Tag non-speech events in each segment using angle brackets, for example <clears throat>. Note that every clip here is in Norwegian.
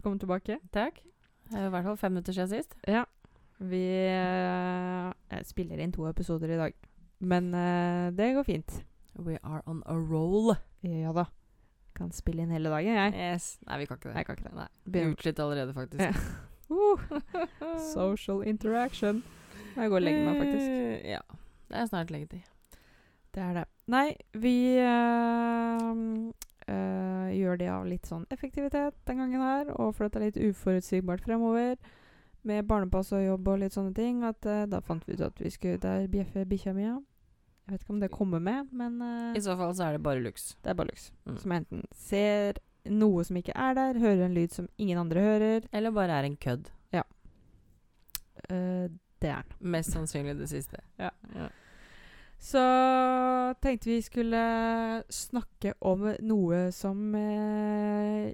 Velkommen tilbake. Takk. Det er i hvert fall fem minutter siden sist. Ja. Vi eh, spiller inn to episoder i dag. Men eh, det går fint. We are on a roll. Ja da. Kan spille inn hele dagen, jeg. Yes. Nei, vi kan ikke det. Nei, jeg kan ikke det. Nei. Er Begynner- utslitt allerede, faktisk. Ja. <laughs> Uh, social interaction. Jeg går og legger meg, faktisk. Eh, Ja. Det er snart leggetid. Det er det. Nei, vi eh, eh, gjør det av litt sånn effektivitet den gangen her, og for at det er litt uforutsigbart fremover, med barnepass og jobb og litt sånne ting, at uh, da fant vi ut at vi skulle Der bjeffe bikkja mi. Jeg vet ikke om det kommer med, men uh, I så fall så er det bare luks. det er bare luks. Mm. Som enten ser noe som ikke er der, hører en lyd som ingen andre hører. Eller bare er en kødd. Ja. det er den. Mest sannsynlig det siste. Ja. Ja. Så tenkte vi skulle snakke om noe som eh,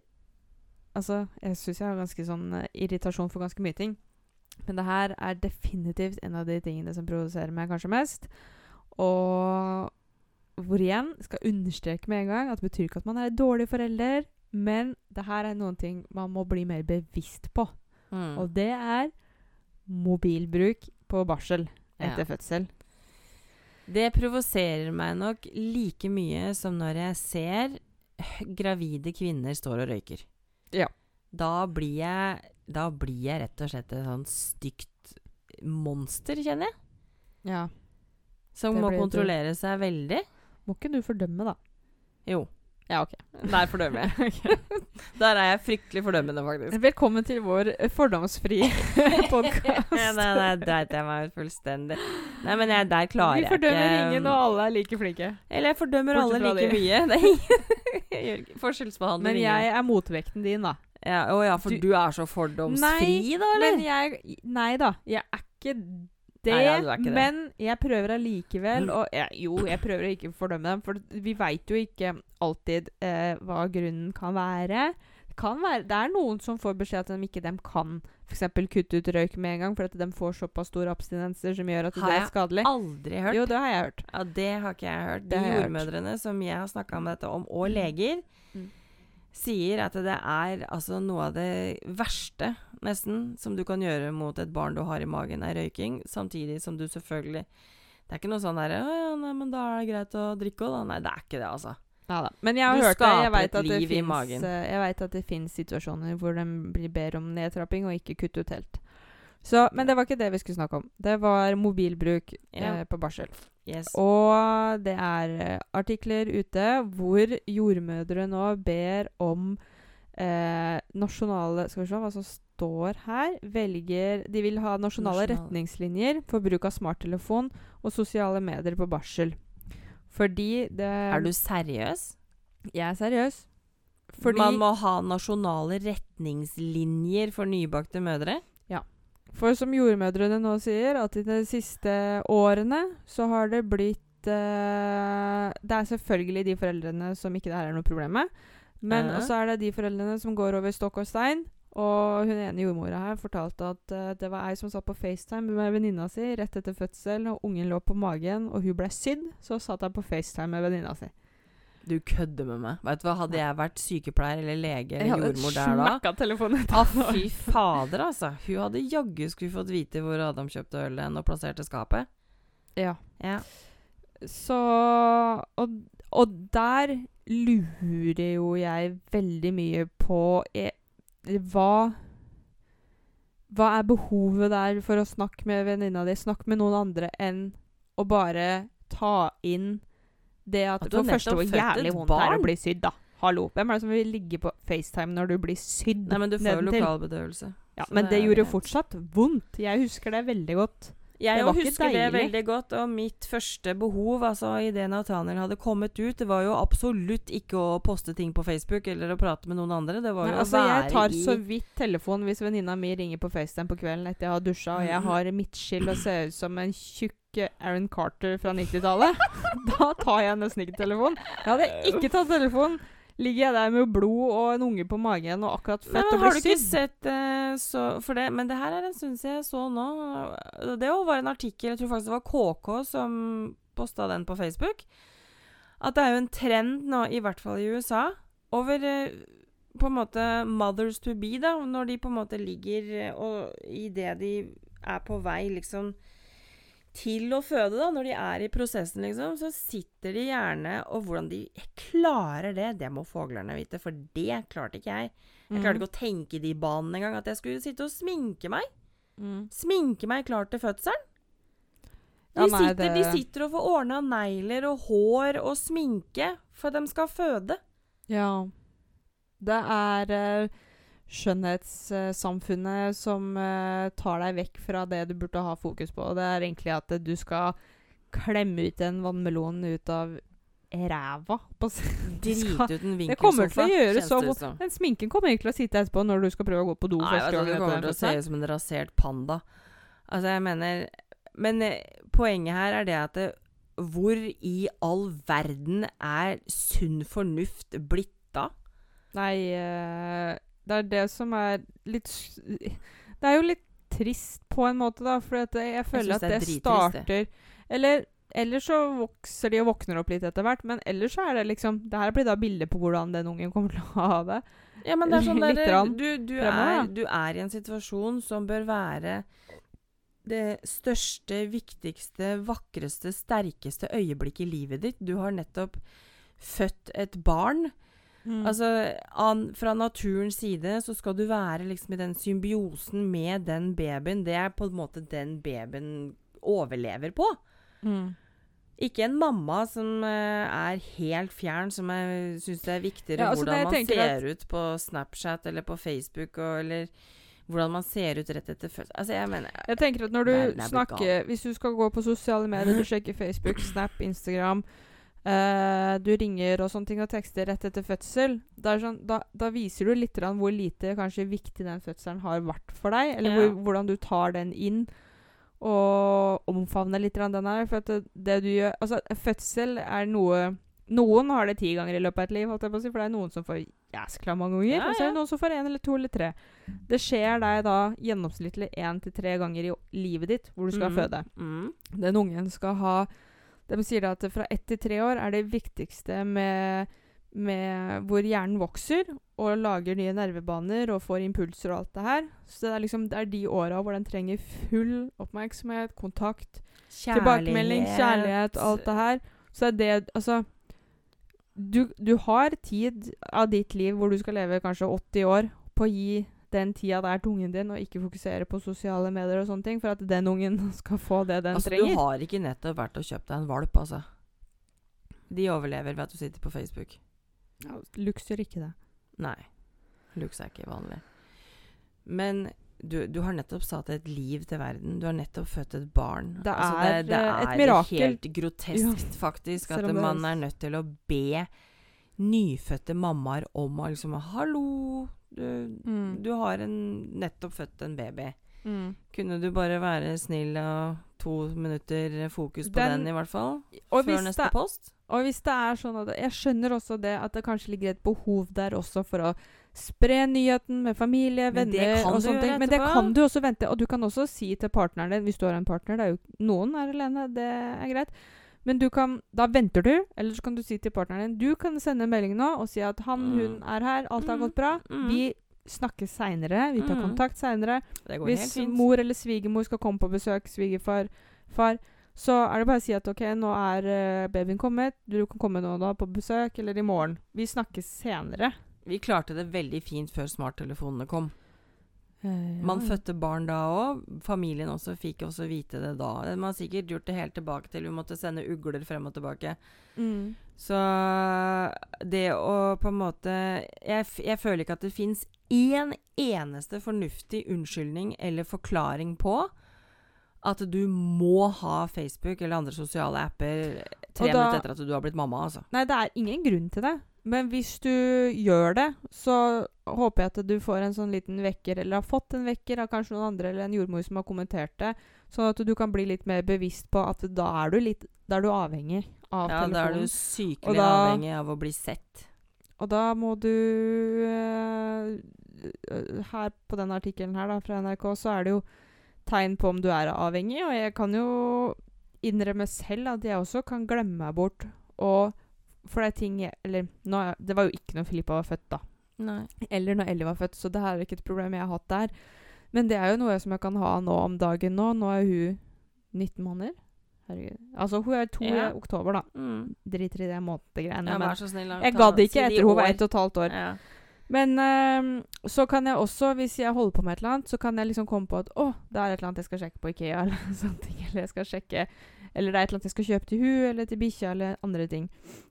Altså, jeg syns jeg har ganske sånn eh, irritasjon for ganske mye ting. Men det her er definitivt en av de tingene som provoserer meg kanskje mest. Og hvor igjen skal understreke med en gang at det betyr ikke at man er dårlig forelder, men det her er noen ting man må bli mer bevisst på. Mm. Og det er mobilbruk på barsel etter Ja. fødsel. Det provoserer meg nok like mye som når jeg ser gravide kvinner står og røyker. Ja. Da blir jeg, da blir jeg rett og slett et sånn stygt monster, kjenner jeg. Ja. Som må kontrollere du. seg veldig. Må ikke du fordømme, da? Jo. Ja, ok. Der fordømmer jeg. <laughs> Der er jeg fryktelig fordømmende, faktisk. Velkommen til vår fordomsfrie <laughs> fordomsfri podkast. Ja, nei, nei, dreit jeg meg ut fullstendig. Nei, men jeg, der klarer Vi jeg ikke fordømmer ingen, og alle er like flinke. Eller jeg fordømmer Bortsett alle like de. mye. <laughs> Det er <laughs> forskjellsbehandler Men jeg er motvekten din, da. ja, Å ja, for Du- du, er så fordomsfri, da, eller? Men jeg Nei da. Jeg er ikke det. Nei, ja, er ikke det. men jeg prøver allikevel Mm. Og jeg, jo, jeg prøver å ikke fordømme dem, for vi veit jo ikke alltid eh, hva grunnen kan være. Kan være Det er noen som får beskjed at de ikke de kan f.eks. kutte ut røyk med en gang, for at de får såpass store abstinenser som gjør at det er skadelig. Har jeg. Aldri hørt. Jo, det har jeg hørt. Ja, Det har ikke jeg hørt. De jordmødrene hørt. som jeg har snakka med dette om, og leger, Mm. sier at det er altså noe av det verste, nesten, som du kan gjøre mot et barn du har i magen, er røyking. Samtidig som du selvfølgelig Det er ikke noe sånn derre 'Å ja, nei, men da er det greit å drikke òg', da. Nei, det er ikke det, altså. Ja da. Men jeg har Du hørt det. Jeg vet at det finnes, eh, Jeg vet at det finnes situasjoner hvor de blir ber om nedtrapping og ikke kutte ut helt. Så, men det var ikke det vi skulle snakke om. Det var mobilbruk Ja. eh, på barsel. Yes. Og det er eh, artikler ute hvor jordmødre nå ber om eh, nasjonale Skal vi se hva som står her. Velger De vil ha nasjonale Nasjonale. retningslinjer for bruk av smarttelefon og sosiale medier på barsel. Fordi det er du seriøs? Jeg er seriøs. Fordi Man må ha nasjonale retningslinjer for nybakte mødre? Ja. For som jordmødrene nå sier, at i de siste årene så har det blitt eh, Det er selvfølgelig de foreldrene som ikke det her er noe problem med. Men Ja. også er det de foreldrene som går over stokk og stein. Og hun ene jordmora her fortalte at uh, det var ei som satt på FaceTime med venninna si rett etter fødsel, og ungen lå på magen, og hun ble sydd. Så satt hun på FaceTime med venninna si. Du kødder med meg. Vet du hva, Hadde jeg vært sykepleier eller lege eller jordmor der da telefonen etter ah, fy fader, altså. Hun hadde jaggu skulle fått vite hvor Adam kjøpte øl hen og plasserte skapet. Ja. Ja. Så og, og der lurer jo jeg veldig mye på eh, hva Hva er behovet der for å snakke med venninna di? Snakke med noen andre enn å bare ta inn det at, At du For første, hvor jævlig vondt det er å bli sydd, da. Hallo. Hvem er det som vil ligge på FaceTime når du blir sydd? Nei, men du får jo lokalbedøvelse. Ja, men det det gjorde jo fortsatt vondt. Jeg husker det veldig godt. Jeg Det husker deilig. det veldig godt, og mitt første behov altså idet Nathaniel hadde kommet ut, det var jo absolutt ikke å poste ting på Facebook eller å prate med noen andre. Det var Nei, jo altså, å jeg tar i så vidt telefonen hvis venninna mi ringer på FaceTime på kvelden etter jeg har dusja, og jeg har midtskill og ser ut som en tjukk Aaron Carter fra 90-tallet. <laughs> da tar jeg nesten ikke telefonen. Jeg hadde ikke tatt telefonen. Ligger jeg der med blod og en unge på magen og akkurat født født blir og har du ikke sett uh, så For det Men det her er en stund siden jeg så nå. Det var en artikkel, jeg tror faktisk det var KK som posta den på Facebook. At det er jo en trend nå, i hvert fall i USA, over eh, på en måte mothers to be, da, når de på en måte ligger eh, og idet de er på vei liksom til å føde, da, når de er i prosessen, liksom, så sitter de gjerne Og hvordan de klarer det, det må fuglerne vite, for det klarte ikke jeg. Jeg klarte ikke å tenke i de banene engang, at jeg skulle sitte og sminke meg. mm. Sminke meg klar til fødselen. De, Ja, nei, sitter, de sitter og får ordna negler og hår og sminke for de skal føde. Ja. Det er eh, skjønnhetssamfunnet som eh, tar deg vekk fra det du burde ha fokus på. Det er egentlig at du skal klemme ut en vannmelon ut av ræva. <laughs> Drite ut en Det kommer til å gjøre så vondt. Den sminken kommer ikke til å sitte etterpå når du skal prøve å gå på do Nei, altså, du kommer til å se ut som en rasert panda. Altså, jeg mener Men eh, poenget her er det at det, hvor i all verden er sunn fornuft blitt da? Nei, eh, det er det som er litt Det er jo litt trist på en måte, da, for at jeg føler jeg at det det starter Eller Eller så vokser de og våkner opp litt etter hvert, men ellers så er det liksom Det her blir da bildet på hvordan den ungen kommer til å ha det. Ja, men det er sånn <laughs> der, du, du, er, du er i en situasjon som bør være det største, viktigste, vakreste, sterkeste øyeblikket i livet ditt. Du har nettopp født et barn. Mm. Altså, an, fra naturens side så skal du være liksom i den symbiosen med den babyen. Det er på en måte den babyen overlever på. mm. Ikke en mamma som uh, er helt fjern, som jeg syns det er viktigere Ja, altså, hvordan man ser ut på Snapchat eller på Facebook, og, eller hvordan man ser ut rett etter fødsel. Altså, jeg mener Jeg tenker at når du er snakker Hvis du skal gå på sosiale medier, du sjekker Facebook, Snap, Instagram eh, Du ringer og sånne ting og tekster rett etter fødsel. Sånn, da, da viser du litt hvor lite kanskje viktig den fødselen har vært for deg. Eller Ja. hvor, hvordan du tar den inn. Og omfavner litt den her. For det, det du gjør Altså, fødsel er noe Noen har det ti ganger i løpet av et liv, holdt jeg på å si, for det er noen som får jæskla mange unger. Ja, Og så er det noen som får én eller to eller tre. Det skjer deg da gjennomsnittlig én til tre ganger i livet ditt hvor du skal Mm, føde. Mm. Den ungen skal ha De sier at fra ett til tre år er det viktigste med, med hvor hjernen vokser og lager nye nervebaner og får impulser og alt det her. Så det er liksom det er de åra hvor den trenger full oppmerksomhet, kontakt, tilbakemelding, kjærlighet, alt det her. Så er det Altså du, du har tid av ditt liv hvor du skal leve kanskje 80 år, på å gi den tida der til ungen din, og ikke fokusere på sosiale medier og sånne ting, for at den ungen <laughs> skal få det den Altså, trenger. du har ikke nettopp vært og kjøpt deg en valp, altså. De overlever ved at du sitter på Facebook. Ja, Lux gjør ikke det. Nei. Lux er ikke vanlig. Men du, du har nettopp satt et liv til verden. Du har nettopp født et barn. Det Altså, er, eh, et mirakel. helt groteskt, faktisk, at det er man er nødt til å be nyfødte mammaer om å liksom Hallo, du, Mm. du har en, nettopp født en baby. Mm. Kunne du bare være snill og to minutter fokus på Den- den, i hvert fall? Før neste det, post? og hvis det er sånn at Jeg skjønner også det at det kanskje ligger et behov der også for å spre nyheten med familie, Men venner og sånne ting. Men det kan du også vente. Og du kan også si til partneren din, hvis du har en partner det er jo, Noen er alene, det er greit. Men du kan, da venter du, eller så kan du si til partneren din Du kan sende en melding nå og si at han, Mm. hun er her, alt har Mm. gått bra. Mm. Vi snakkes seinere. Vi tar Mm. kontakt seinere. Hvis mor eller svigermor skal komme på besøk, svigerfar, far, så er det bare å si at ok, nå er eh, babyen kommet, du kan komme nå da på besøk, eller i morgen. Vi snakkes senere. Vi klarte det veldig fint før smarttelefonene kom. Man fødte barn da òg. Familien også fikk også vite det da. Man har sikkert gjort det helt tilbake til vi måtte sende ugler frem og tilbake. Mm. Så det å på en måte Jeg, jeg føler ikke at det fins én eneste fornuftig unnskyldning eller forklaring på at du må ha Facebook eller andre sosiale apper tre da- minutter etter at du har blitt mamma, altså. Nei, det er ingen grunn til det. Men hvis du gjør det, så håper jeg at du får en sånn liten vekker, eller har fått en vekker av kanskje noen andre, eller en jordmor som har kommentert det, sånn at du kan bli litt mer bevisst på at da er du litt Da er du avhengig av Ja, da er du sykelig da- avhengig av å bli sett. Og da må du eh, Her på den artikkelen her da, fra NRK, så er det jo tegn på om du er avhengig. Og jeg kan jo innrømme selv at jeg også kan glemme meg bort. Og for det er ting jeg Eller nå, det var jo ikke når Filippa var født, da. Nei. eller når Ellie var født, så det her er ikke et problem jeg har hatt der. Men det er jo noe som jeg kan ha nå om dagen nå. Nå er hun 19 måneder. Herregud. Altså, hun er to Ja. i oktober, da. Mm. Driter i det månedgreiene. Ja, men snill. jeg gadd ikke etter hun var ett og et halvt år. Ja. Men øh, så kan jeg også, hvis jeg holder på med et eller annet, så kan jeg liksom komme på at å, det er et eller annet jeg skal sjekke på Ikea, <laughs> eller sånne ting. Eller jeg skal sjekke Eller det er et eller annet jeg skal kjøpe til hun eller til bikkja, eller andre ting.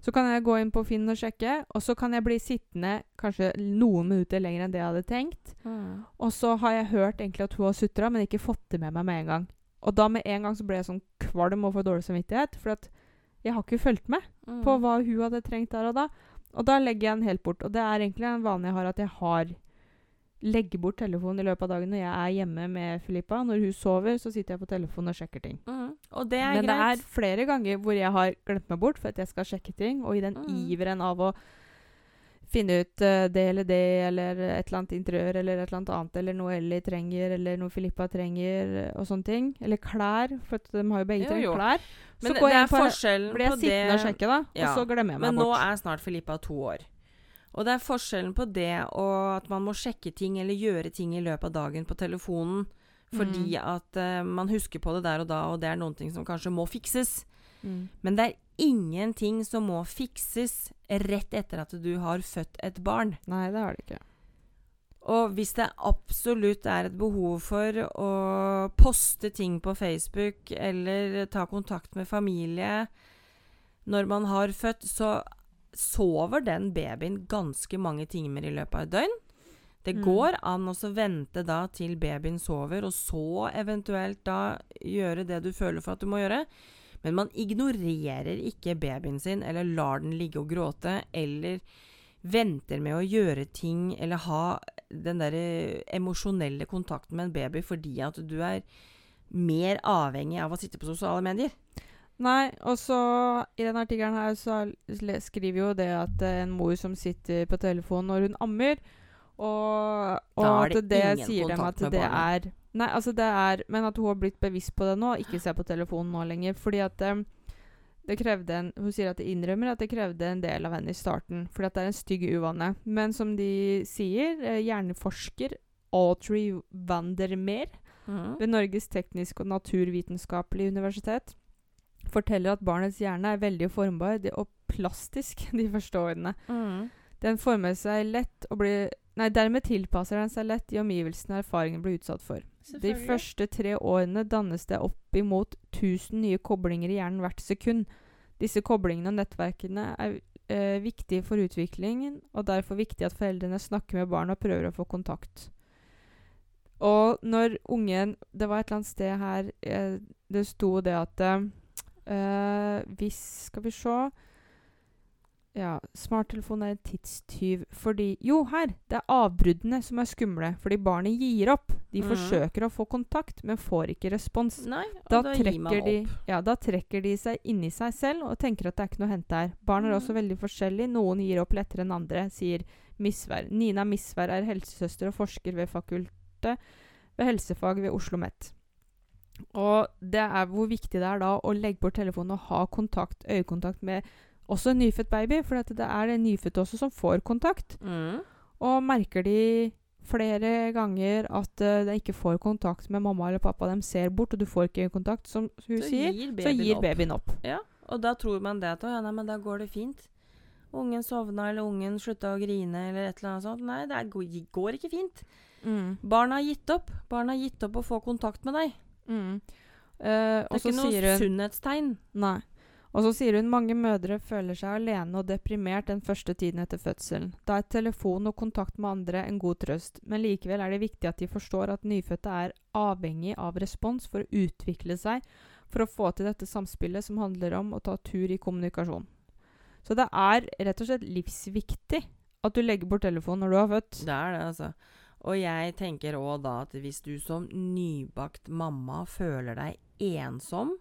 Så kan jeg gå inn på Finn og sjekke, og så kan jeg bli sittende kanskje noen minutter lenger enn det jeg hadde tenkt. Mm. Og så har jeg hørt egentlig at hun har sutra, men ikke fått det med meg med en gang. Og da med en gang så ble jeg sånn kvalm og får dårlig samvittighet, for at jeg har ikke fulgt med Mm. på hva hun hadde trengt der og da. Og da legger jeg den helt bort. Og det er egentlig en vane jeg har, at jeg har legger bort telefonen i løpet av dagen når jeg er hjemme med Filippa. Når hun sover, så sitter jeg på telefonen og sjekker ting. Mm. Og det Men det er flere ganger hvor jeg har glemt meg bort for at jeg skal sjekke ting, og i den Mm. iveren av å finne ut uh, det eller det, eller et eller annet interiør, eller et eller annet annet, eller noe Ellie trenger, eller noe Filippa trenger, og sånne ting. Eller klær, for de har jo begge trengt klær. Men så går det jeg er på- Blir jeg sittende det og sjekke, da, Ja. og så glemmer jeg meg Men nå bort. er snart Filippa to år. Og det er forskjellen på det og at man må sjekke ting eller gjøre ting i løpet av dagen på telefonen fordi Mm. at uh, man husker på det der og da, og det er noen ting som kanskje må fikses. Mm. Men det er ingenting som må fikses rett etter at du har født et barn. Nei, det har det ikke. Og hvis det absolutt er et behov for å poste ting på Facebook eller ta kontakt med familie når man har født, så sover den babyen ganske mange timer i løpet av et døgn. Det Mm. går an å vente da til babyen sover, og så eventuelt da gjøre det du føler for at du må gjøre. Men man ignorerer ikke babyen sin, eller lar den ligge og gråte, eller venter med å gjøre ting, eller ha den derre emosjonelle kontakten med en baby fordi at du er mer avhengig av å sitte på sosiale medier. Nei, og så i den artikkelen her så skriver jo det at er en mor som sitter på telefonen når hun ammer, og, og at det det sier dem at det barnet. er Nei, altså det er Men at hun har blitt bevisst på det nå, ikke ser på telefonen nå lenger, fordi at um, det krevde en Hun sier at det innrømmer at det krevde en del av henne i starten, fordi at det er en stygg uvane. Men som de sier, eh, hjerneforsker Audrey Vandermeer ved Norges tekniske og naturvitenskapelige universitet forteller at barnets hjerne er veldig formbar og plastisk <laughs> de første årene. Mm. Den former seg lett og blir Nei, dermed tilpasser den seg lett de omgivelsene erfaringen blir utsatt for. De første tre årene dannes det oppimot 1000 nye koblinger i hjernen hvert sekund. Disse koblingene og nettverkene er eh, viktige for utviklingen, og derfor viktig at foreldrene snakker med barna og prøver å få kontakt. Og når ungen Det var et eller annet sted her eh, det sto det at eh, Hvis Skal vi se ja, smarttelefon er en tidstyv fordi Jo, her! Det er avbruddene som er skumle. Fordi barnet gir opp. De mm. forsøker å få kontakt, men får ikke respons. Nei, og Da, da, trekker de, ja, da trekker de seg inni seg selv og tenker at det er ikke noe å hente her. Barn er også Mhm. veldig forskjellige. Noen gir opp lettere enn andre, sier Misvær. Nina Misvær er helsesøster og forsker ved fakultet ved helsefag ved Oslo OsloMet. Og det er hvor viktig det er da å legge bort telefonen og ha kontakt, øyekontakt med også en nyfødt baby, for at det er den nyfødte også som får kontakt. Mm. Og merker de flere ganger at uh, de ikke får kontakt med mamma eller pappa, de ser bort, og du får ikke kontakt, som hun Så sier, gir så gir opp. babyen opp. Ja, og da tror man det at ja, nei, men da går det fint. Ungen sovna, eller ungen slutta å grine, eller et eller annet sånt. Nei, det er, går- går ikke fint. Mm. Barna har gitt opp. Barna har gitt opp å få kontakt med deg. Mm. Eh, Det er ikke noe hun sunnhetstegn. Nei. Og så sier hun mange mødre føler seg alene og deprimert den første tiden etter fødselen. Da er telefon og kontakt med andre en god trøst, men likevel er det viktig at de forstår at nyfødte er avhengig av respons for å utvikle seg, for å få til dette samspillet som handler om å ta tur i kommunikasjon. Så det er rett og slett livsviktig at du legger bort telefonen når du har født. Det er det, altså. Og jeg tenker òg da at hvis du som nybakt mamma føler deg ensom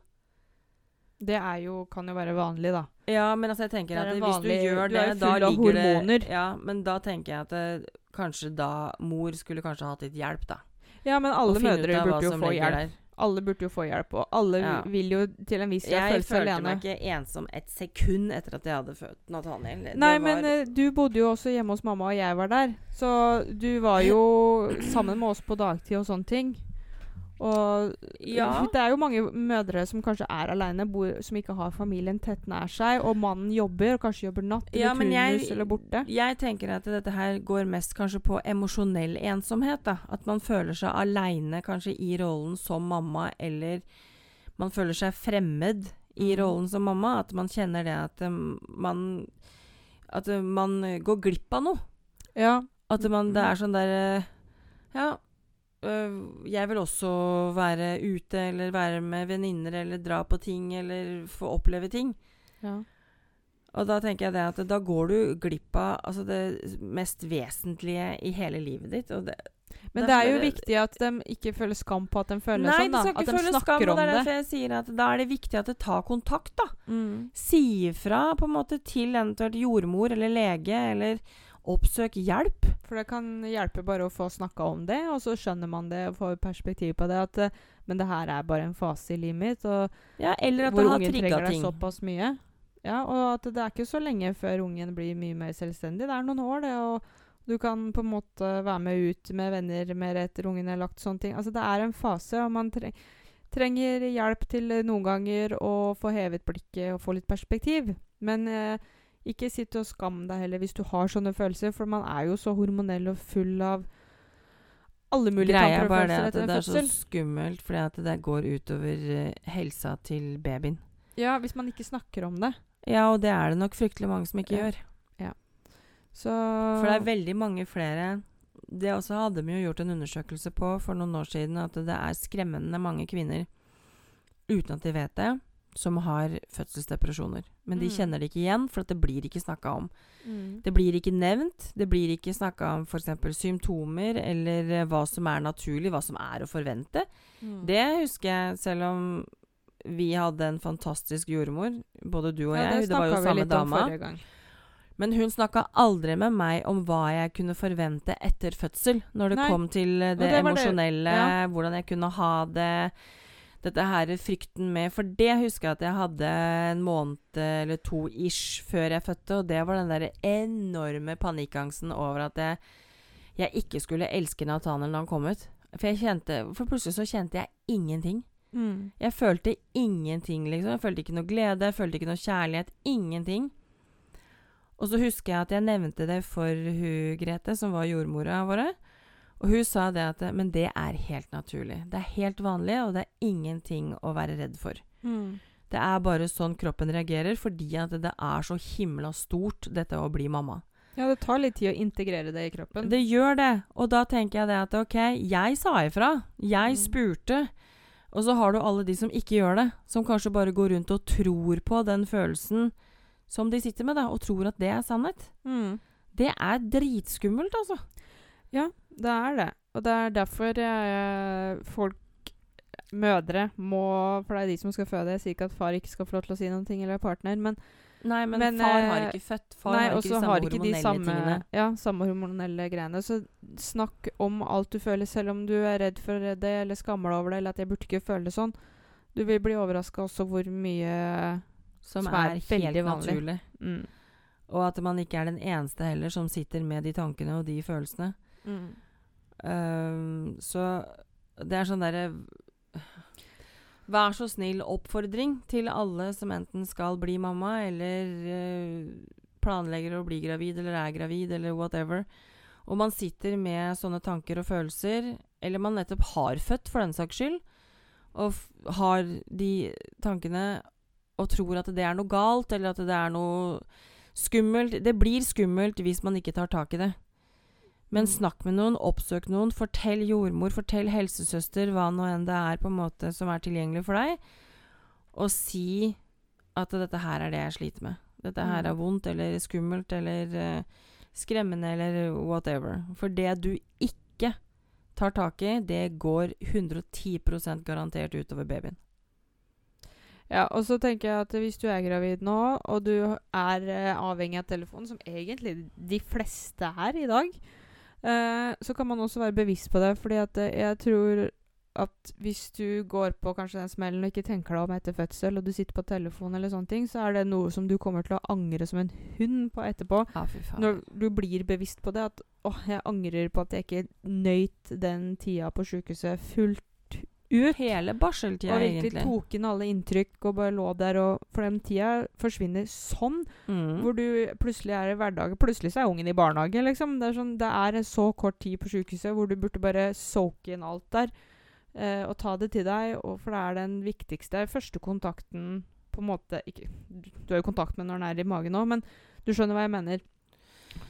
Det er jo, kan jo være vanlig, da. Ja, men altså jeg tenker er at hvis vanlig- du gjør det, da ligger det Ja, men da tenker jeg at det, kanskje da mor skulle kanskje hatt litt hjelp, da. Ja, men alle mødre burde jo få hjelp. der. Alle burde jo få hjelp, og alle Ja. vil jo til en viss grad Jeg føle seg følte meg ikke ensom et sekund etter at jeg hadde født Nathaniel. Nei, men uh, du bodde jo også hjemme hos mamma, og jeg var der. Så du var jo sammen med oss på dagtid og sånne ting. Og Ja. det er jo mange mødre som kanskje er aleine, som ikke har familien tett nær seg, og mannen jobber, og kanskje jobber natt eller Ja, men jeg- eller borte. Jeg tenker at dette her går mest kanskje på emosjonell ensomhet. da. At man føler seg aleine kanskje i rollen som mamma, eller man føler seg fremmed i Mm. rollen som mamma. At man kjenner det at um, man At uh, man går glipp av noe. Ja. At man, det er sånn der uh, Ja, jeg vil også være ute, eller være med venninner, eller dra på ting, eller få oppleve ting. ja. Og da tenker jeg det at da går du glipp av altså det mest vesentlige i hele livet ditt. Det, Men det er jo det- viktig at de ikke føler skam på at de føler Nei, sånn. da. At de snakker skam, om det er det. jeg sier at da er det viktig at det tar kontakt, da. Mm. Si ifra på en måte til eventuelt jordmor eller lege, eller oppsøk hjelp. For det kan hjelpe bare å få snakka om det, og så skjønner man det og får perspektiv på det. At eh, men det her er bare en fase i livet mitt, og Ja, eller at hvor ungen trenger deg såpass mye. Ja, og at det er ikke så lenge før ungen blir mye mer selvstendig. Det er noen år, det. Og du kan på en måte være med ut med venner mer etter ungen er lagt sånne ting. Altså det er en fase, og man tre trenger hjelp til eh, noen ganger å få hevet blikket og få litt perspektiv. Men eh, ikke sitt og skam deg heller hvis du har sånne følelser, for man er jo så hormonell og full av alle mulige Greia tanker er og det følelser at etter det er så skummelt, fordi at det går utover eh, helsa til babyen. Ja, hvis man ikke snakker om det. Ja, og det er det nok fryktelig mange som ikke Ja. gjør. Så For det er veldig mange flere Det også hadde vi jo gjort en undersøkelse på for noen år siden, at det er skremmende mange kvinner, uten at de vet det, som har fødselsdepresjoner. Men de Mm. kjenner det ikke igjen, for at det blir ikke snakka om. mm. Det blir ikke nevnt. Det blir ikke snakka om f.eks. symptomer, eller eh, hva som er naturlig, hva som er å forvente. Mm. Det husker jeg, selv om vi hadde en fantastisk jordmor, både du og ja, jeg. det Det var jo samme dama. Men hun snakka aldri med meg om hva jeg kunne forvente etter fødsel, når det Nei. kom til eh, det, det- emosjonelle, ja. hvordan jeg kunne ha det. Dette her frykten med For det husker jeg at jeg hadde en måned eller to ish før jeg fødte, og det var den der enorme panikkangsten over at jeg, jeg ikke skulle elske Nathaniel når han kom ut. For jeg kjente For plutselig så kjente jeg ingenting. Mm. Jeg følte ingenting, liksom. Jeg følte ikke noe glede, jeg følte ikke noe kjærlighet. Ingenting. Og så husker jeg at jeg nevnte det for hun Grete, som var jordmora våre. Og hun sa det at Men det er helt naturlig. Det er helt vanlig, og det er ingenting å være redd for. Mm. Det er bare sånn kroppen reagerer, fordi at det er så himla stort, dette å bli mamma. Ja, det tar litt tid å integrere det i kroppen. Det gjør det. Og da tenker jeg det at ok, jeg sa ifra. Jeg Mm. spurte. Og så har du alle de som ikke gjør det. Som kanskje bare går rundt og tror på den følelsen som de sitter med, da, og tror at det er sannhet. Mm. Det er dritskummelt, altså. Ja, det er det. Og det er derfor jeg, folk, mødre, må For det er de som skal føde. Jeg sier ikke at far ikke skal få lov til å si noen ting, eller partner, men Nei, men, Men, far har eh, ikke født. Far Nei, har ikke de samme har ikke de hormonelle samme, tingene. ja, samme hormonelle greiene. Så snakk om alt du føler, selv om du er redd for det, eller skammer deg over det, eller at jeg burde ikke føle det sånn. Du vil bli overraska også hvor mye Som, som er, er helt naturlig. mm. Og at man ikke er den eneste heller som sitter med de tankene og de følelsene. Mm. Um, så det er sånn derre Vær så snill oppfordring til alle som enten skal bli mamma, eller uh, planlegger å bli gravid, eller er gravid, eller whatever. Og man sitter med sånne tanker og følelser, eller man nettopp har født, for den saks skyld, og har de tankene og tror at det er noe galt, eller at det er noe skummelt. Det blir skummelt hvis man ikke tar tak i det. Men Mm. snakk med noen, oppsøk noen, fortell jordmor, fortell helsesøster, hva nå enn det er på en måte som er tilgjengelig for deg, og si at dette her er det jeg sliter med. Dette her Mm. er vondt eller skummelt eller uh, skremmende eller whatever. For det du ikke tar tak i, det går 110% garantert utover babyen. Ja, og så tenker jeg at hvis du er gravid nå, og du er eh, avhengig av telefonen, som egentlig de fleste er i dag, eh, så kan man også være bevisst på det. Fordi at eh, jeg tror at hvis du går på kanskje den smellen og ikke tenker deg om etter fødsel, og du sitter på telefon eller sånne ting, så er det noe som du kommer til å angre som en hund på etterpå. Ja, fy faen. Når du blir bevisst på det, at 'Å, jeg angrer på at jeg ikke nøyt den tida på sjukehuset fullt ut. Hele barseltida, og virkelig tok inn alle inntrykk og bare lå der og For den tida forsvinner sånn. Mm. Hvor du plutselig er i hverdagen Plutselig så er ungen i barnehage, liksom. Det er, sånn, det er en så kort tid på sykehuset hvor du burde bare soake inn alt der. eh, og ta det til deg, og for det er den viktigste første kontakten på en måte ikke, Du har jo kontakt med når den er i magen òg, men du skjønner hva jeg mener.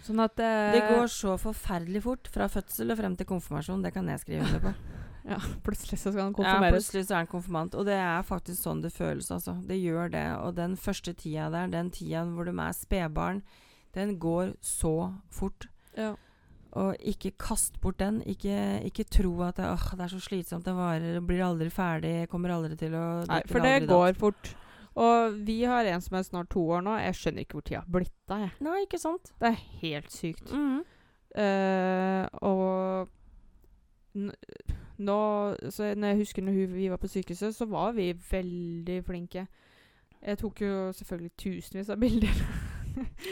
Sånn at eh, Det går så forferdelig fort fra fødsel og frem til konfirmasjon. Det kan jeg skrive under på. <laughs> Ja, <laughs> plutselig så skal han Ja, plutselig så er han konfirmant. Og det er faktisk sånn det føles, altså. Det gjør det. Og den første tida der, den tida hvor de er spedbarn, den går så fort. Ja. Og ikke kast bort den. Ikke, ikke tro at det, åh, det er så slitsomt, det varer, blir aldri ferdig, kommer aldri til å Nei, for det går datt. fort. Og vi har en som er snart to år nå. Jeg skjønner ikke hvor tida har blitt av. jeg. Nei, ikke sant? Det er helt sykt. Mhm. uh, og nå så Når jeg husker når vi var på sykehuset, så var vi veldig flinke. Jeg tok jo selvfølgelig tusenvis av bilder. <laughs>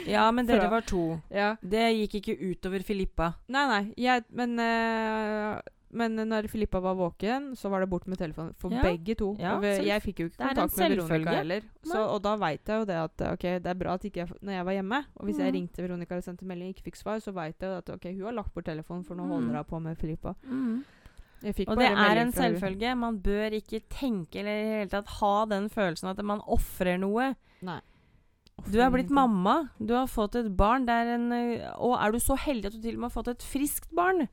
Ja, men dere var to. ja. Det gikk ikke utover Filippa. Nei, nei. Jeg, men, eh, men når Filippa var våken, så var det bort med telefonen for Ja. begge to. Ja, vi, jeg fikk jo ikke kontakt med Veronica heller. Så, og da veit jeg jo det at ok, det er bra at ikke jeg Når jeg var hjemme, og hvis jeg Mhm. ringte Veronica og sendte melding og ikke fikk svar, så veit jeg jo at ok, hun har lagt bort telefonen, for nå Mhm. holder hun på med Filippa. Jeg fikk Og det er en selvfølge. Man bør ikke tenke eller i det hele tatt ha den følelsen at man ofrer noe. Nei. Du er blitt mamma. Du har fått et barn. Det er en, eh, og er du så heldig at du til og med har fått et friskt barn?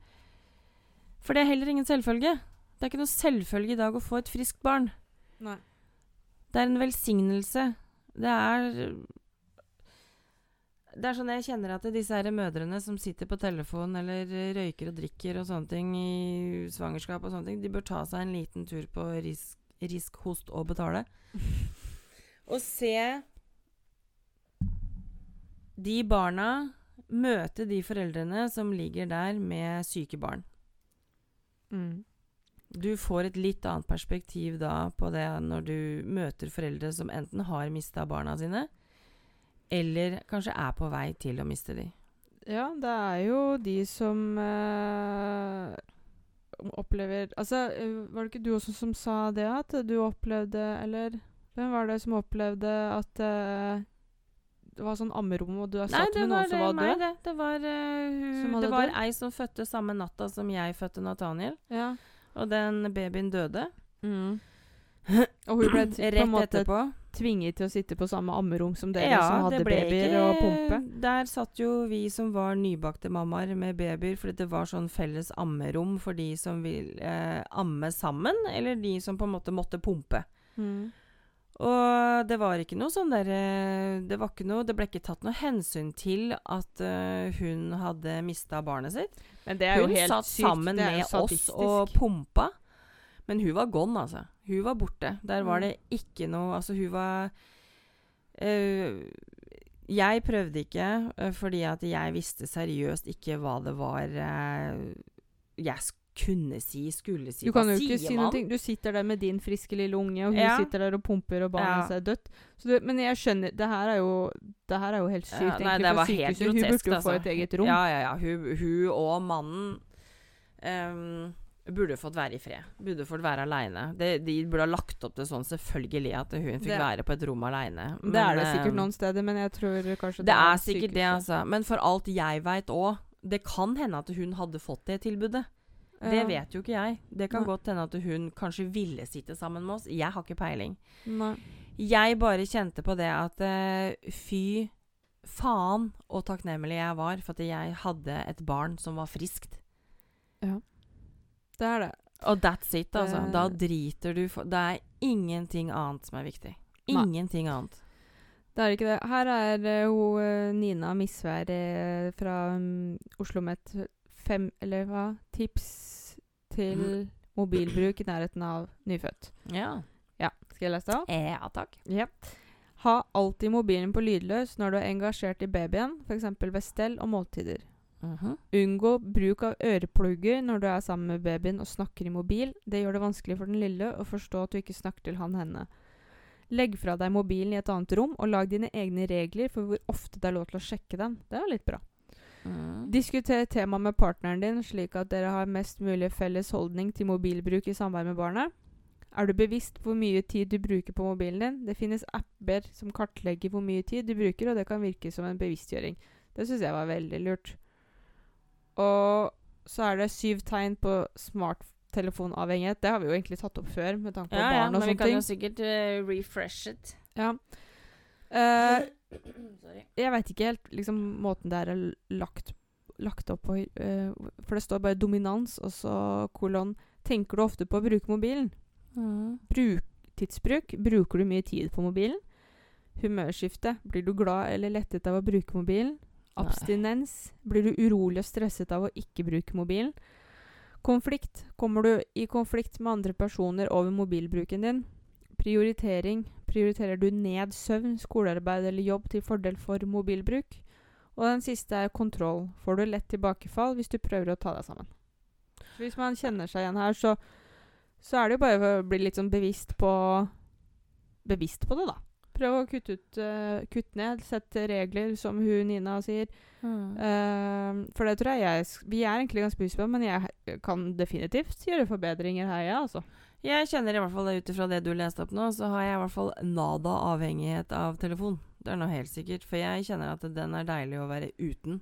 For det er heller ingen selvfølge. Det er ikke noe selvfølge i dag å få et friskt barn. Nei. Det er en velsignelse. Det er Det er sånn jeg kjenner at disse her mødrene som sitter på telefon eller eh, røyker og drikker og sånne ting i svangerskap og sånne ting, de bør ta seg en liten tur på risk, risk host og betale. <laughs> Og se de barna møte de foreldrene som ligger der med syke barn. Mm. Du får et litt annet perspektiv da på det når du møter foreldre som enten har mista barna sine, eller kanskje er på vei til å miste de. Ja, det er jo de som øh, opplever Altså, eh, var det ikke du også som sa det, at du opplevde Eller hvem var det som opplevde at øh, det var sånn ammerom, og du er satt med noen som var død? det. Det var, uh, hun, det var dødd? ei som fødte samme natta som jeg fødte Nathaniel, Ja. og den babyen døde. Og hun ble <clears throat> Rett etterpå. Tvinget til å sitte på samme ammerom som dere Ja, som hadde babyer ikke- og pumpe. Der satt jo vi som var nybakte mammaer med babyer, fordi det var sånn felles ammerom for de som vil eh, amme sammen, eller de som på en måte måtte pumpe. Mm. Og det var ikke noe sånn derre Det var ikke noe Det ble ikke tatt noe hensyn til at uh, hun hadde mista barnet sitt. Det Hun helt satt sykt. sammen det med oss og pumpa. Men hun var gone, altså. Hun var borte. Der var Mm. det ikke noe Altså, hun var øh, Jeg prøvde ikke, øh, fordi at jeg visste seriøst ikke hva det var øh, jeg kunne si, skulle si. Du kan Hva jo ikke si noe. Du sitter der med din friske lille unge, og hun Ja. sitter der og pumper, og barnet Ja. er dødt. Så du, men jeg skjønner Det her er jo, det her er jo helt sykt, Ja, nei, det var helt grotesk, Hun burde jo altså. få et eget rom. Ja, ja, ja. Hun, hun og mannen ehm, burde fått være i fred. Burde fått være aleine. De burde ha lagt opp til sånn selvfølgelig at hun fikk Det- være på et rom aleine. det er det sikkert noen steder, men jeg tror kanskje Det er er sikkert det, altså. Men for alt jeg veit òg, det kan hende at hun hadde fått det tilbudet. Det vet jo ikke jeg. Det kan Nei. godt hende at hun kanskje ville sitte sammen med oss. Jeg har ikke peiling. Nei. Jeg bare kjente på det at uh, fy faen og takknemlig jeg var for at jeg hadde et barn som var friskt. Det er det. Og that's it, altså. Da driter du for Det er ingenting annet som er viktig. Nei. Ingenting annet. Det er ikke det. Her er uh, hun eh, Nina Misvær eh, fra um, Oslo Met fem Eller hva? Tips til mobilbruk i nærheten av nyfødt. Ja. Ja. Skal jeg lese det opp? Ja, takk. Ja. Ha alltid mobilen på lydløs når du er engasjert i babyen, f.eks. ved stell og måltider. Mhm. Unngå bruk av øreplugger når du er sammen med babyen og snakker i mobil. Det gjør det vanskelig for den lille å forstå at du ikke snakker til han-henne. Legg fra deg mobilen i et annet rom, og lag dine egne regler for hvor ofte det er lov til å sjekke den. Det er litt bra. Mm. Diskuter temaet med partneren din, slik at dere har mest mulig felles holdning til mobilbruk i samvær med barnet. Er du bevisst hvor mye tid du bruker på mobilen din? Det finnes apper som kartlegger hvor mye tid du bruker, og det kan virke som en bevisstgjøring. Det syns jeg var veldig lurt. Og så er det syv tegn på smarttelefonavhengighet. Det har vi jo egentlig tatt opp før, med tanke på Ja, ja, men vi kan ting. jo sikkert uh, refresh it. Ja. Uh, jeg veit ikke helt liksom, måten det er lagt, lagt opp på. uh, for det står bare dominans, og så kolon Tenker du ofte på å bruke mobilen? Mm. Bruk, tidsbruk. Bruker du mye tid på mobilen? Humørskifte. Blir du glad eller lettet av å bruke mobilen? Abstinens. Blir du urolig og stresset av å ikke bruke mobilen? Konflikt. Kommer du i konflikt med andre personer over mobilbruken din? Prioritering. Prioriterer du ned søvn, skolearbeid eller jobb til fordel for mobilbruk? Og den siste er kontroll. Får du lett tilbakefall hvis du prøver å ta deg sammen? Hvis man kjenner seg igjen her, så, så er det jo bare å bli litt sånn bevisst på Bevisst på det, da. Prøv å kutte ut uh, Kutt ned. Sett regler, som hun Nina sier. Mm. Uh, for det tror jeg jeg Vi er egentlig ganske bevisste på, men jeg kan definitivt gjøre forbedringer her, jeg, altså. Jeg kjenner i hvert fall det ut ifra det du leste opp nå, så har jeg i hvert fall nada avhengighet av telefon. Det er noe helt sikkert, for jeg kjenner at den er deilig å være uten.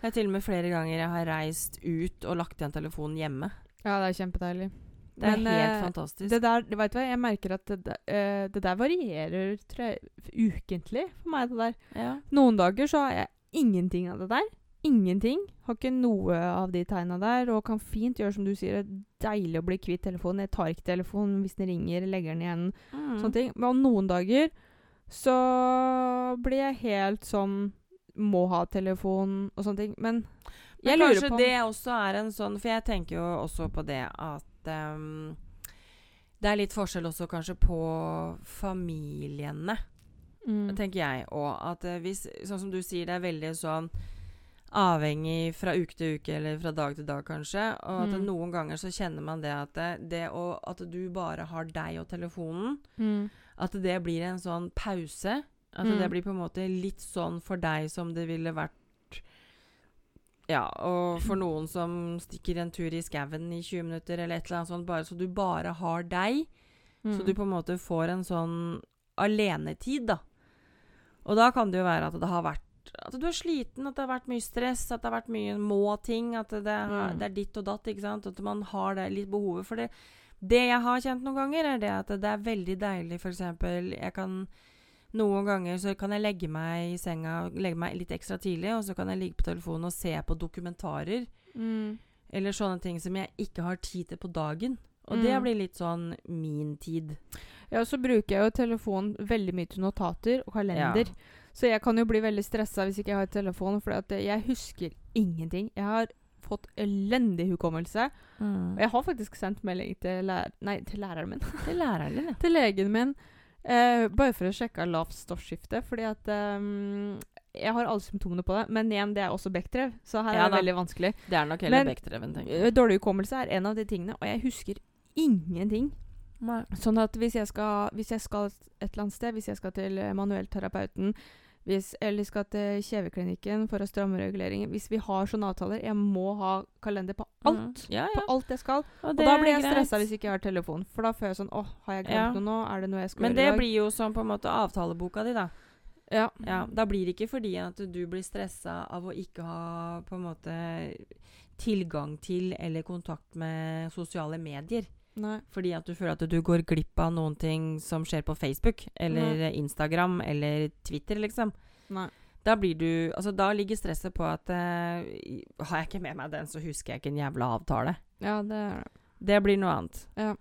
Det er til og med flere ganger jeg har reist ut og lagt igjen telefonen hjemme. Ja, det er kjempedeilig. Det er Men, helt eh, fantastisk. Det der, vet du hva, jeg merker at det, der- eh, det der varierer tror jeg, ukentlig for meg. det der. ja. Noen dager så har jeg ingenting av det der. Ingenting. Har ikke noe av de tegna der. Og kan fint gjøre som du sier, det er deilig å bli kvitt telefonen. Jeg tar ikke telefonen hvis den ringer, legger den igjen. Mm. Sånne ting. Men noen dager så blir jeg helt sånn Må ha telefon og sånne ting. Men jeg Men lurer på Kanskje det også er en sånn For jeg tenker jo også på det at ehm, Det er litt forskjell også kanskje på familiene, mm. tenker jeg. Og at eh, hvis Sånn som du sier, det er veldig sånn avhengig fra uke til uke eller fra dag til dag, kanskje. Og at Mm. noen ganger så kjenner man det at det, det å, at du bare har deg og telefonen, mm. at det blir en sånn pause. At Mm. det blir på en måte litt sånn for deg som det ville vært Ja, og for noen som stikker en tur i skauen i 20 minutter eller et eller annet sånt, bare så du bare har deg. Mm. Så du på en måte får en sånn alenetid, da. Og da kan det jo være at det har vært At du er sliten, at det har vært mye stress, at det har vært mye må-ting. At det, Mm. det er ditt og datt, ikke sant. At man har det litt behovet for det. Det jeg har kjent noen ganger, er det at det er veldig deilig, eksempel Jeg kan Noen ganger så kan jeg legge meg i senga Legge meg litt ekstra tidlig, og så kan jeg ligge på telefonen og se på dokumentarer. mm. Eller sånne ting som jeg ikke har tid til på dagen. Og det Mm. blir litt sånn min tid. Ja, så bruker jeg jo telefonen veldig mye til notater og kalender. Så jeg kan jo bli veldig stressa hvis ikke jeg har telefon, for jeg husker ingenting. Jeg har fått elendig hukommelse. Og jeg har faktisk sendt melding til, lær nei, til læreren min. Det er læreren ja. <laughs> til legen min. Eh, bare for å sjekke lavt stoffskifte. Fordi at um, Jeg har alle symptomene på det. Men igjen, det er også Bechdrev, så her Ja er det da. veldig vanskelig. Det er nok heller Bechdreven, tenker Eh, jeg. Dårlig hukommelse er en av de tingene, og jeg husker ingenting. Sånn at hvis jeg skal, hvis jeg skal et eller annet sted, hvis jeg skal til eh, manuellterapeuten, hvis, eller skal til kjeveklinikken for å stramme reguleringen Hvis vi har sånne avtaler Jeg må ha kalender på alt. Mm. Ja, På alt jeg skal. Og, Og da blir jeg stressa hvis ikke jeg har telefon. For da føler jeg sånn Å, har jeg glemt Ja. noe nå? Er det noe jeg skal Men gjøre det i dag? blir jo som på en måte avtaleboka di, da. ja. Ja, da blir det ikke fordi at du blir stressa av å ikke ha på en måte tilgang til eller kontakt med sosiale medier. Nei. Fordi at du føler at du går glipp av noen ting som skjer på Facebook eller Instagram eller Twitter, liksom. Nei. Da blir du Altså, da ligger stresset på at eh, Har jeg ikke med meg den, så husker jeg ikke en jævla avtale. Ja, det er det. Det blir noe annet. Ja.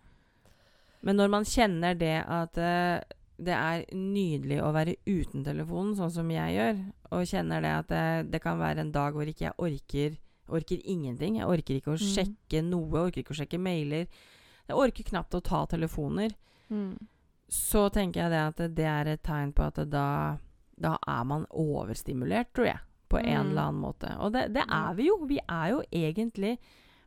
Men når man kjenner det at eh, det er nydelig å være uten telefonen, sånn som jeg gjør, og kjenner det at det, det kan være en dag hvor ikke jeg orker Orker ingenting. Jeg orker ikke å Mm. sjekke noe. Orker ikke å sjekke mailer. Jeg orker knapt å ta telefoner. Mm. Så tenker jeg det at det er et tegn på at da Da er man overstimulert, tror jeg. på en Mm. eller annen måte. Og det, det er vi jo. Vi er jo egentlig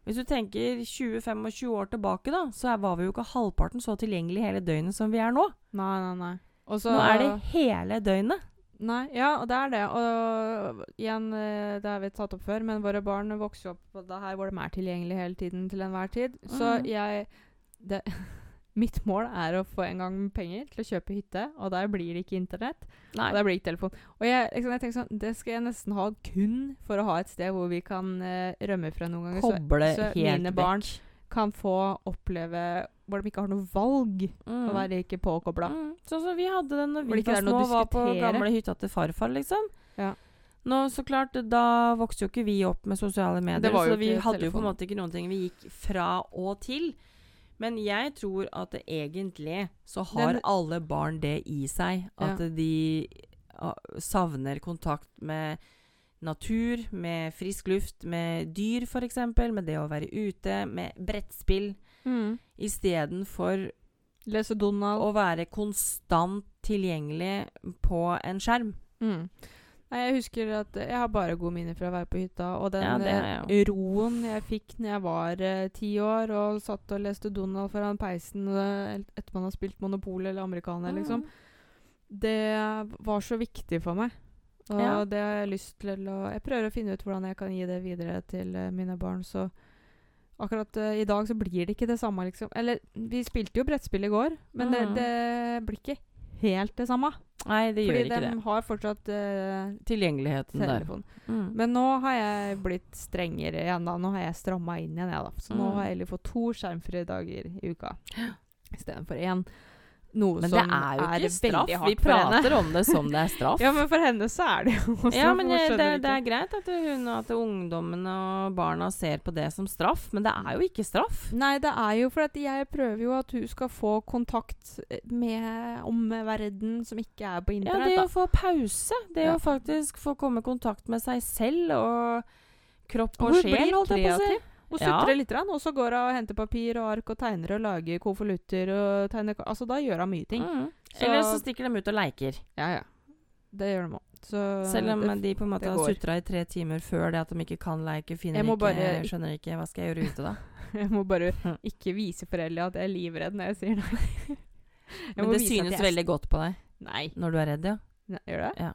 Hvis du tenker 20-25 år tilbake, da, så var vi jo ikke halvparten så tilgjengelig hele døgnet som vi er nå. Nei, nei, nei. Også, nå er det hele døgnet. Nei, ja, og det er det. Og igjen, eh, det har vi tatt opp før, men våre barn vokser opp på det her hvor de er tilgjengelige hele tiden til enhver tid. Så Mhm. jeg det, <laughs> Mitt mål er å få en gang penger til å kjøpe hytte, og der blir det ikke internett. Nei. Og der blir det ikke telefon. Og jeg, liksom, jeg tenker sånn, det skal jeg nesten ha kun for å ha et sted hvor vi kan uh, rømme fra noen ganger. så- Koble så helt mine barn vekk. kan få oppleve hvor de ikke har noe valg Mm. å være ikke påkobla. Mm. Sånn som vi hadde det når vi var små, var på gamle hytta til farfar, liksom. Ja. Nå, så klart, da vokste jo ikke vi opp med sosiale medier, så vi hadde hadde jo på en måte ikke noen ting vi gikk fra og til. Men jeg tror at det egentlig så har Den- alle barn det i seg. At Ja. de savner kontakt med natur, med frisk luft, med dyr f.eks., med det å være ute, med brettspill, Mm. istedenfor Lese Donald. å være konstant tilgjengelig på en skjerm. Mm. Nei, jeg husker at jeg har bare gode minner fra å være på hytta. Og den Ja, har eh, jeg roen jeg fikk når jeg var eh, ti år og satt og leste Donald foran peisen eh, etter man har spilt Monopol eller Amerikaner, liksom. Det var så viktig for meg. Og Ja. det har jeg lyst til å Jeg prøver å finne ut hvordan jeg kan gi det videre til uh, mine barn, så Akkurat uh, i dag så blir det ikke det samme, liksom. Eller, vi spilte jo brettspill i går, men det, Mhm. det blir ikke helt det samme. Nei, det Fordi gjør ikke de det. har fortsatt uh, Tilgjengeligheten der. Mm. Men nå har jeg blitt strengere igjen, da. Nå har jeg stramma inn igjen, jeg, da. Så nå Mm. har jeg heller fått to skjermfrie dager i uka istedenfor én. Noe Men det som er jo ikke veldig. Vi hardt for henne. prater om det som det er <laughs> straff. Ja, men for henne så er det jo også Ja, men jeg, det, det er greit at hun og at ungdommene og barna ser på det som straff, men det er jo ikke straff. Nei, det er jo for at jeg prøver jo at hun skal få kontakt med omverdenen som ikke er på internett. Ja, det da. å få pause, det Ja. å faktisk få komme i kontakt med seg selv og kropp Og og sjel, holdt jeg på å si. Kreativ. sutrer Ja. litt, og så går hun og henter papir og ark og tegner og lager konvolutter og tegner Altså, da gjør hun mye ting. Mm. Så- Eller så stikker de ut og leker. Ja, ja. Det gjør de òg. Selv om det, de på en måte har sutra i tre timer før det at de ikke kan leke, finner ikke, bare- skjønner ikke Hva skal jeg gjøre ute, da? <laughs> Jeg må bare ikke vise foreldre at jeg er livredd når jeg sier nei. <laughs> Jeg Men det synes veldig godt på deg Nei. når du er redd, ja. nei. Gjør det? Ja.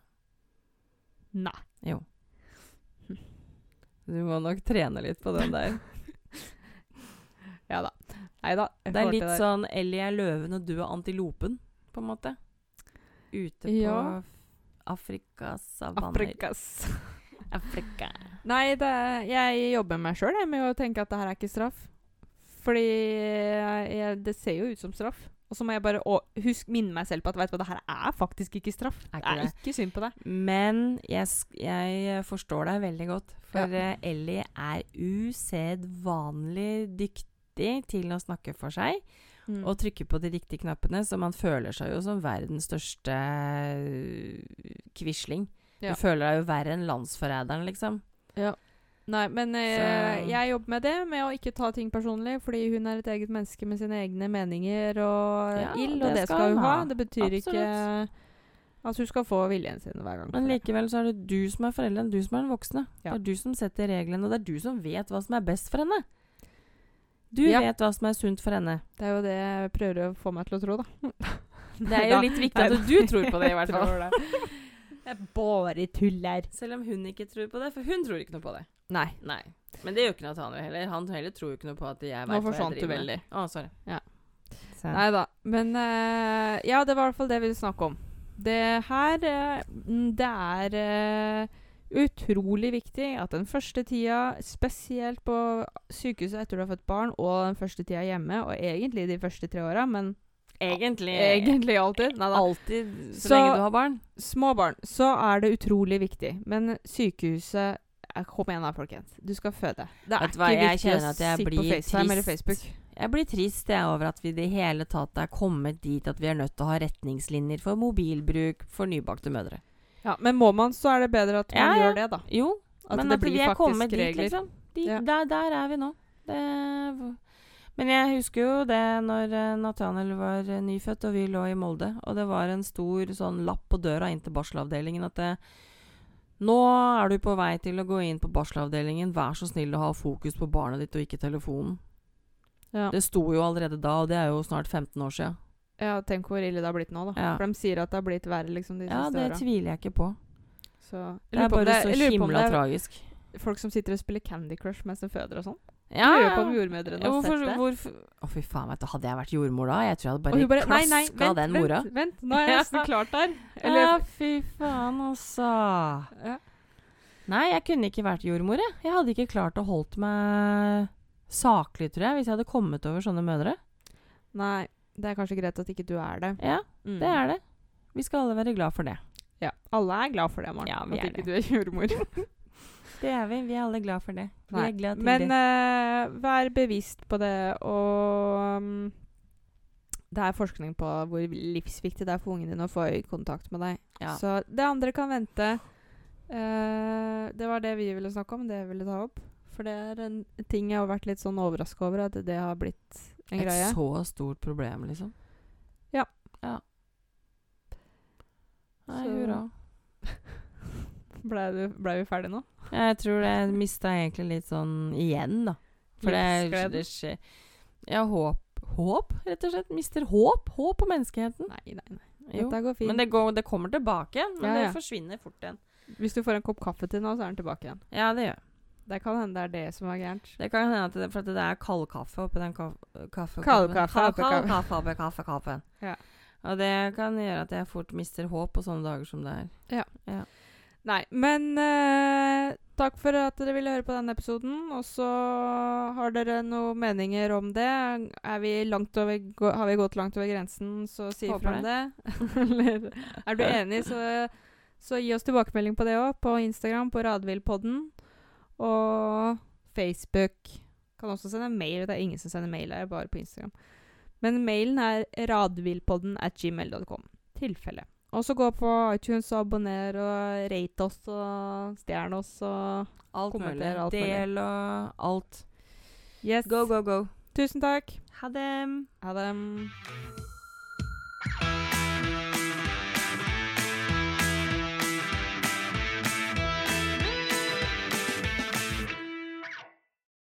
Nei. Jo. Du må nok trene litt på den der. <laughs> Ja da. Nei da. Det er litt sånn Ellie er løven og du er antilopen, på en måte. Ute på Ja. Afrikas savanner. Afrikas. <laughs> Afrika. Nei, det, jeg jobber meg sjøl med å tenke at det her er ikke straff. Fordi jeg, det ser jo ut som straff. Og så må jeg bare husk, minne meg selv på at vet du hva, det her er faktisk ikke straff. Er Det er det? ikke synd på deg. Men jeg, jeg forstår deg veldig godt. For Ja. eh, Ellie er usedvanlig dyktig til å snakke for seg. Mm. Og trykke på de riktige knappene, så man føler seg jo som verdens største øh, quisling. Ja. Du føler deg jo verre enn landsforræderen, liksom. Nei, men eh, jeg jobber med det, med å ikke ta ting personlig, fordi hun er et eget menneske med sine egne meninger og Ja, ild, og det skal skal hun ha. Det betyr Absolutt. ikke at hun skal få viljen sin hver gang. Men likevel så er det du som er forelderen, du som er den voksne. Ja. Det er du som setter reglene, og det er du som vet hva som er best for henne. Du Ja. vet hva som er sunt for henne. Det er jo det jeg prøver å få meg til å tro, da. Det er jo <laughs> litt viktig at du tror på det, i hvert <laughs> fall. Det. Jeg bare tuller. Selv om hun ikke tror på det, for hun tror ikke noe på det. Nei. Nei. Men det gjør ikke Nathaniel heller. Han heller tror ikke noe på at jeg veit hva jeg driver veldig. med. Å, sorry. Ja. Nei da. Men uh, ja, det var i hvert fall det vi ville snakke om. Det her mm, Det er uh, utrolig viktig at den første tida, spesielt på sykehuset etter du har født barn, og den første tida hjemme, og egentlig de første tre åra, men Egentlig, egentlig alltid Nei alltid så, Så- lenge du har barn. Små barn, så er det utrolig viktig. Men sykehuset eh, Kom igjen da, folkens. Du skal føde. Det er ikke jeg viktig å sitte på FaceTime eller. Facebook. Jeg blir trist jeg over at vi i det hele tatt er kommet dit at vi er nødt til å ha retningslinjer for mobilbruk for nybakte mødre. Ja, men må man, så er det bedre at man Ja, ja. gjør det, da. Jo, At men det at blir vi er faktisk regler. dit, liksom. De, Ja. der, der er vi nå. Det, men jeg husker jo det når eh, Nathaniel var eh, nyfødt og vi lå i Molde, og det var en stor sånn lapp på døra inn til barselavdelingen at det, Nå er du på vei til å gå inn på barselavdelingen. Vær så snill å ha fokus på barnet ditt og ikke telefonen. Ja. Det sto jo allerede da, og det er jo snart 15 år sia. ja, tenk hvor ille det har blitt nå, da. Ja. For de sier at det har blitt verre liksom de Ja, det åra. tviler jeg ikke på. Så Det er bare det, så jeg himla tragisk. folk som sitter og spiller Candy Crush mens de føder og sånn. Ja, Jeg lurer på om jordmødrene har sett det. hvorfor Å, fy faen, vet du, hadde jeg vært jordmor da? Jeg tror jeg hadde bare, bare klaska den mora. vent, vent. Nå er jeg <laughs> nesten klart der. Eller ja, fy faen, altså. ja. Nei, jeg kunne ikke vært jordmor, jeg. Jeg hadde ikke klart å holdt meg saklig, tror jeg, hvis jeg hadde kommet over sånne mødre. Nei, det er kanskje greit at ikke du er det. Ja, Mm. det er det. Vi skal alle være glad for det. Ja. Alle er glad for det, Maren. Ja, at ikke det. du er jordmor. <laughs> Det er vi. Vi er alle glad for det. Vi Nei, er glad til Men det. eh, vær bevisst på det, og um, det er forskning på hvor livsviktig det er for ungen din å få kontakt med deg. Ja. Så det andre kan vente. Uh, det var det vi ville snakke om, det jeg ville ta opp. For det er en ting jeg har vært litt sånn overraska over, at det har blitt en Et greie. så stort problem, liksom. Ja. ja. Nei, hurra. Ble, ble vi ferdige nå? Jeg tror det mista egentlig litt sånn igjen, da. For det, det skjer Ja, håp. Håp, rett og slett. Mister håp. Håp på menneskeheten. Nei, nei, nei. Jo. Dette går fint. Men det, går, det kommer tilbake. Men Ja, ja. det forsvinner fort igjen. Hvis du får en kopp kaffe til nå, så er den tilbake igjen. Ja, det gjør Det kan hende det er det som er gærent. Det kan hende at det, for at det er kaldkaffe oppi den kaffe... kaffe Kaldkaffe Kald- oppi kaffekoppen. Ja. Og det kan gjøre at jeg fort mister håp på sånne dager som det er. Nei, men eh, takk for at dere ville høre på denne episoden. Og så har dere noen meninger om det. Er vi langt over, har vi gått langt over grensen, så si ifra om det. <laughs> Eller er du enig, så, så gi oss tilbakemelding på det òg. På Instagram, på Radvillpodden. Og Facebook. Kan også sende mail. Det er ingen som sender mail her, bare på Instagram. Men mailen er radvillpodden at gmail.com. Tilfelle. Og så gå på iTunes og abonner og rate oss og stjerne oss og Alt Kommenter, mulig. alt. Del og alt. Yes. Go, go, go. Tusen takk. Ha det. Ha det.